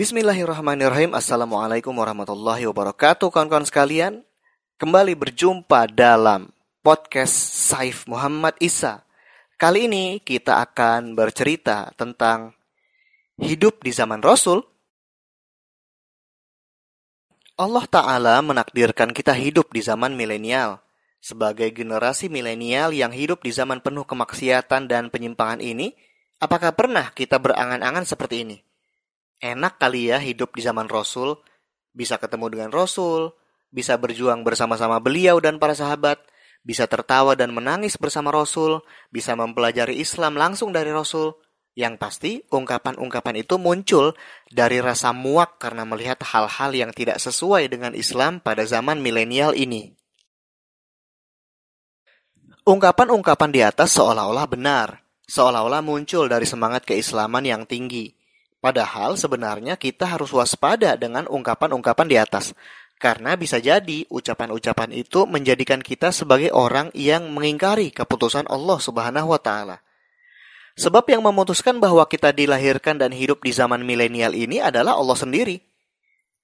Bismillahirrahmanirrahim. Assalamualaikum warahmatullahi wabarakatuh. Kawan-kawan sekalian, kembali berjumpa dalam podcast Saif Muhammad Isa. Kali ini kita akan bercerita tentang hidup di zaman Rasul. Allah Ta'ala menakdirkan kita hidup di zaman milenial. Sebagai generasi milenial yang hidup di zaman penuh kemaksiatan dan penyimpangan ini, apakah pernah kita berangan-angan seperti ini? Enak kali ya hidup di zaman Rasul, bisa ketemu dengan Rasul, bisa berjuang bersama-sama beliau dan para sahabat, bisa tertawa dan menangis bersama Rasul, bisa mempelajari Islam langsung dari Rasul. Yang pasti, ungkapan-ungkapan itu muncul dari rasa muak karena melihat hal-hal yang tidak sesuai dengan Islam pada zaman milenial ini. Ungkapan-ungkapan di atas seolah-olah benar, seolah-olah muncul dari semangat keislaman yang tinggi. Padahal sebenarnya kita harus waspada dengan ungkapan-ungkapan di atas. Karena bisa jadi ucapan-ucapan itu menjadikan kita sebagai orang yang mengingkari keputusan Allah Subhanahu wa taala. Sebab yang memutuskan bahwa kita dilahirkan dan hidup di zaman milenial ini adalah Allah sendiri.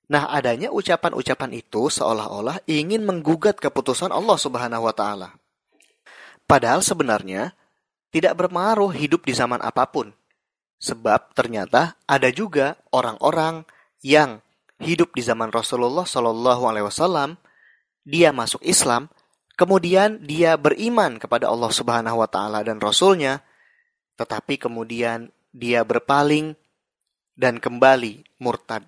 Nah, adanya ucapan-ucapan itu seolah-olah ingin menggugat keputusan Allah Subhanahu wa taala. Padahal sebenarnya tidak berpengaruh hidup di zaman apa pun. Sebab ternyata ada juga orang-orang yang hidup di zaman Rasulullah Shallallahu Alaihi Wasallam, dia masuk Islam, kemudian dia beriman kepada Allah Subhanahu Wa Taala dan Rasulnya, tetapi kemudian dia berpaling dan kembali murtad.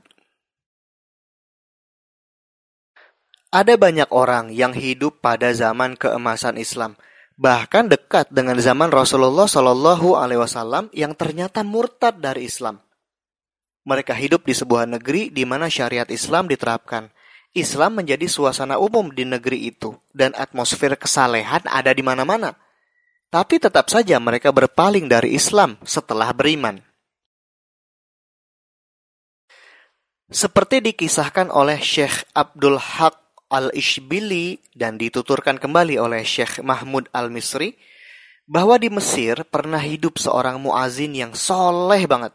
Ada banyak orang yang hidup pada zaman keemasan Islam, bahkan dekat dengan zaman Rasulullah Shallallahu Alaihi Wasallam yang ternyata murtad dari Islam. Mereka hidup di sebuah negeri di mana syariat Islam diterapkan. Islam menjadi suasana umum di negeri itu dan atmosfer kesalehan ada di mana-mana. Tapi tetap saja mereka berpaling dari Islam setelah beriman. Seperti dikisahkan oleh Syekh Abdul Haq Al-Ishbili dan dituturkan kembali oleh Syekh Mahmud Al-Misri bahwa di Mesir pernah hidup seorang muazin yang soleh banget.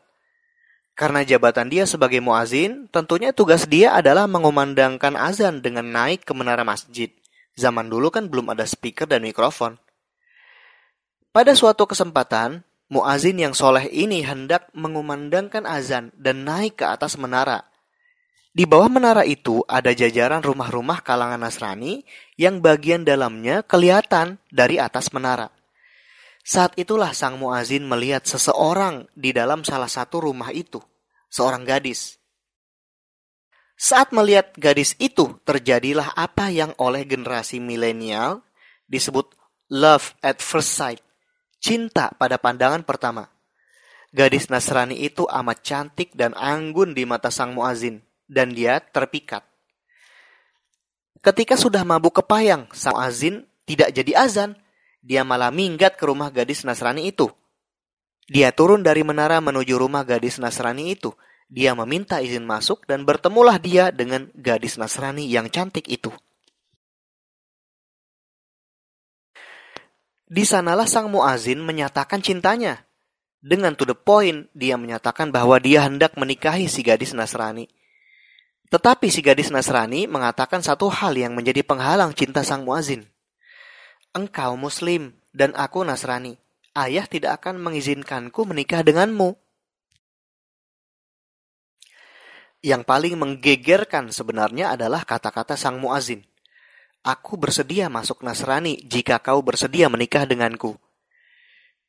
Karena jabatan dia sebagai muazin, tentunya tugas dia adalah mengumandangkan azan dengan naik ke menara masjid. Zaman dulu kan belum ada speaker dan mikrofon. Pada suatu kesempatan, muazin yang soleh ini hendak mengumandangkan azan dan naik ke atas menara di bawah menara itu ada jajaran rumah-rumah kalangan Nasrani yang bagian dalamnya kelihatan dari atas menara. Saat itulah sang muazin melihat seseorang di dalam salah satu rumah itu, seorang gadis. Saat melihat gadis itu, terjadilah apa yang oleh generasi milenial disebut love at first sight, cinta pada pandangan pertama. Gadis Nasrani itu amat cantik dan anggun di mata sang muazin dan dia terpikat. Ketika sudah mabuk kepayang, sang azin tidak jadi azan. Dia malah minggat ke rumah gadis Nasrani itu. Dia turun dari menara menuju rumah gadis Nasrani itu. Dia meminta izin masuk dan bertemulah dia dengan gadis Nasrani yang cantik itu. Di sanalah sang muazin menyatakan cintanya. Dengan to the point, dia menyatakan bahwa dia hendak menikahi si gadis Nasrani. Tetapi si gadis Nasrani mengatakan satu hal yang menjadi penghalang cinta sang muazin. Engkau muslim dan aku Nasrani. Ayah tidak akan mengizinkanku menikah denganmu. Yang paling menggegerkan sebenarnya adalah kata-kata sang muazin. Aku bersedia masuk Nasrani jika kau bersedia menikah denganku.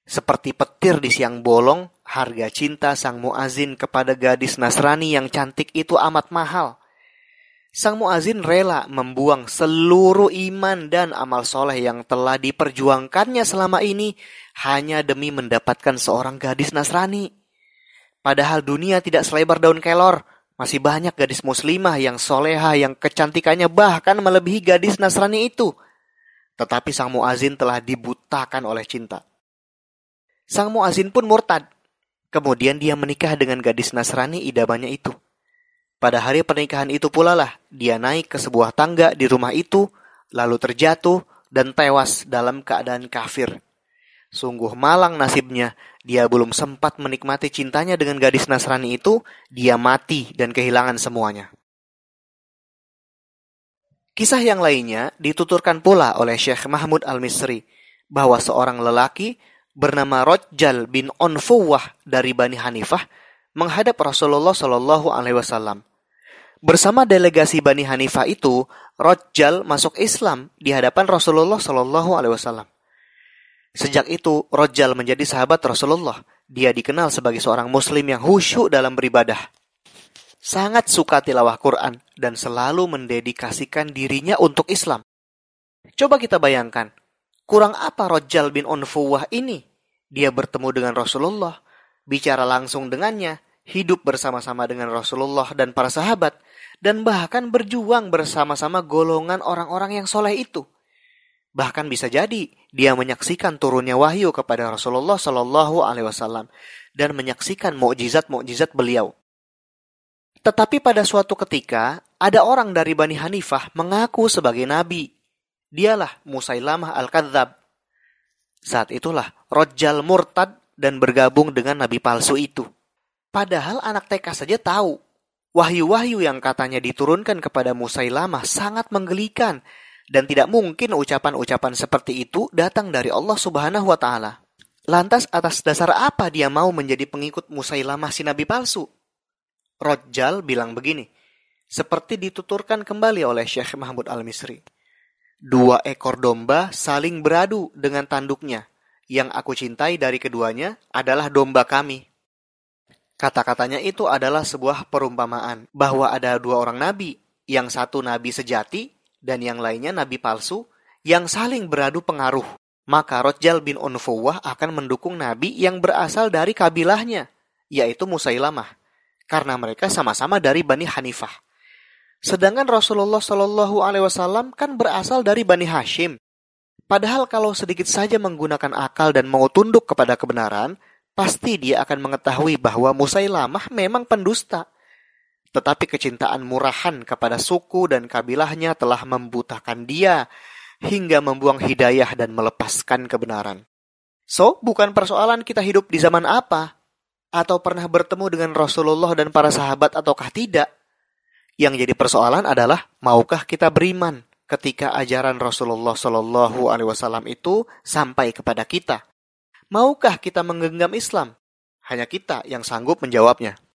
Seperti petir di siang bolong, harga cinta sang muazin kepada gadis Nasrani yang cantik itu amat mahal. Sang muazin rela membuang seluruh iman dan amal soleh yang telah diperjuangkannya selama ini hanya demi mendapatkan seorang gadis Nasrani. Padahal dunia tidak selebar daun kelor, masih banyak gadis muslimah yang soleha yang kecantikannya bahkan melebihi gadis Nasrani itu. Tetapi sang muazin telah dibutakan oleh cinta. Sang muazin pun murtad. Kemudian dia menikah dengan gadis Nasrani idamannya itu. Pada hari pernikahan itu pula lah dia naik ke sebuah tangga di rumah itu, lalu terjatuh dan tewas dalam keadaan kafir. Sungguh malang nasibnya, dia belum sempat menikmati cintanya dengan gadis Nasrani itu, dia mati dan kehilangan semuanya. Kisah yang lainnya dituturkan pula oleh Syekh Mahmud Al-Misri, bahwa seorang lelaki bernama Rojal bin Onfuwah dari Bani Hanifah menghadap Rasulullah Shallallahu Alaihi Wasallam. Bersama delegasi Bani Hanifah itu, Rojal masuk Islam di hadapan Rasulullah Shallallahu Alaihi Wasallam. Sejak itu, Rojal menjadi sahabat Rasulullah. Dia dikenal sebagai seorang muslim yang khusyuk dalam beribadah. Sangat suka tilawah Quran dan selalu mendedikasikan dirinya untuk Islam. Coba kita bayangkan, kurang apa Rojal bin Unfuwah ini? Dia bertemu dengan Rasulullah, bicara langsung dengannya, hidup bersama-sama dengan Rasulullah dan para sahabat, dan bahkan berjuang bersama-sama golongan orang-orang yang soleh itu. Bahkan bisa jadi dia menyaksikan turunnya wahyu kepada Rasulullah Shallallahu Alaihi Wasallam dan menyaksikan mukjizat-mukjizat beliau. Tetapi pada suatu ketika ada orang dari Bani Hanifah mengaku sebagai nabi. Dialah Musailamah al-Kadzab. Saat itulah Rojal murtad dan bergabung dengan nabi palsu itu. Padahal anak TK saja tahu wahyu-wahyu yang katanya diturunkan kepada Musailamah sangat menggelikan dan tidak mungkin ucapan-ucapan seperti itu datang dari Allah Subhanahu wa taala. Lantas atas dasar apa dia mau menjadi pengikut Musailamah si nabi palsu? Rojal bilang begini, seperti dituturkan kembali oleh Syekh Mahmud Al-Misri. Dua ekor domba saling beradu dengan tanduknya. Yang aku cintai dari keduanya adalah domba kami. Kata-katanya itu adalah sebuah perumpamaan bahwa ada dua orang nabi, yang satu nabi sejati dan yang lainnya nabi palsu yang saling beradu pengaruh. Maka Rojal bin Unfuwah akan mendukung nabi yang berasal dari kabilahnya, yaitu Musailamah, karena mereka sama-sama dari Bani Hanifah. Sedangkan Rasulullah Shallallahu Alaihi Wasallam kan berasal dari Bani Hashim. Padahal kalau sedikit saja menggunakan akal dan mau tunduk kepada kebenaran, pasti dia akan mengetahui bahwa Musailamah memang pendusta. Tetapi kecintaan murahan kepada suku dan kabilahnya telah membutakan dia hingga membuang hidayah dan melepaskan kebenaran. So, bukan persoalan kita hidup di zaman apa, atau pernah bertemu dengan Rasulullah dan para sahabat ataukah tidak. Yang jadi persoalan adalah maukah kita beriman ketika ajaran Rasulullah Shallallahu Alaihi Wasallam itu sampai kepada kita. Maukah kita menggenggam Islam? Hanya kita yang sanggup menjawabnya.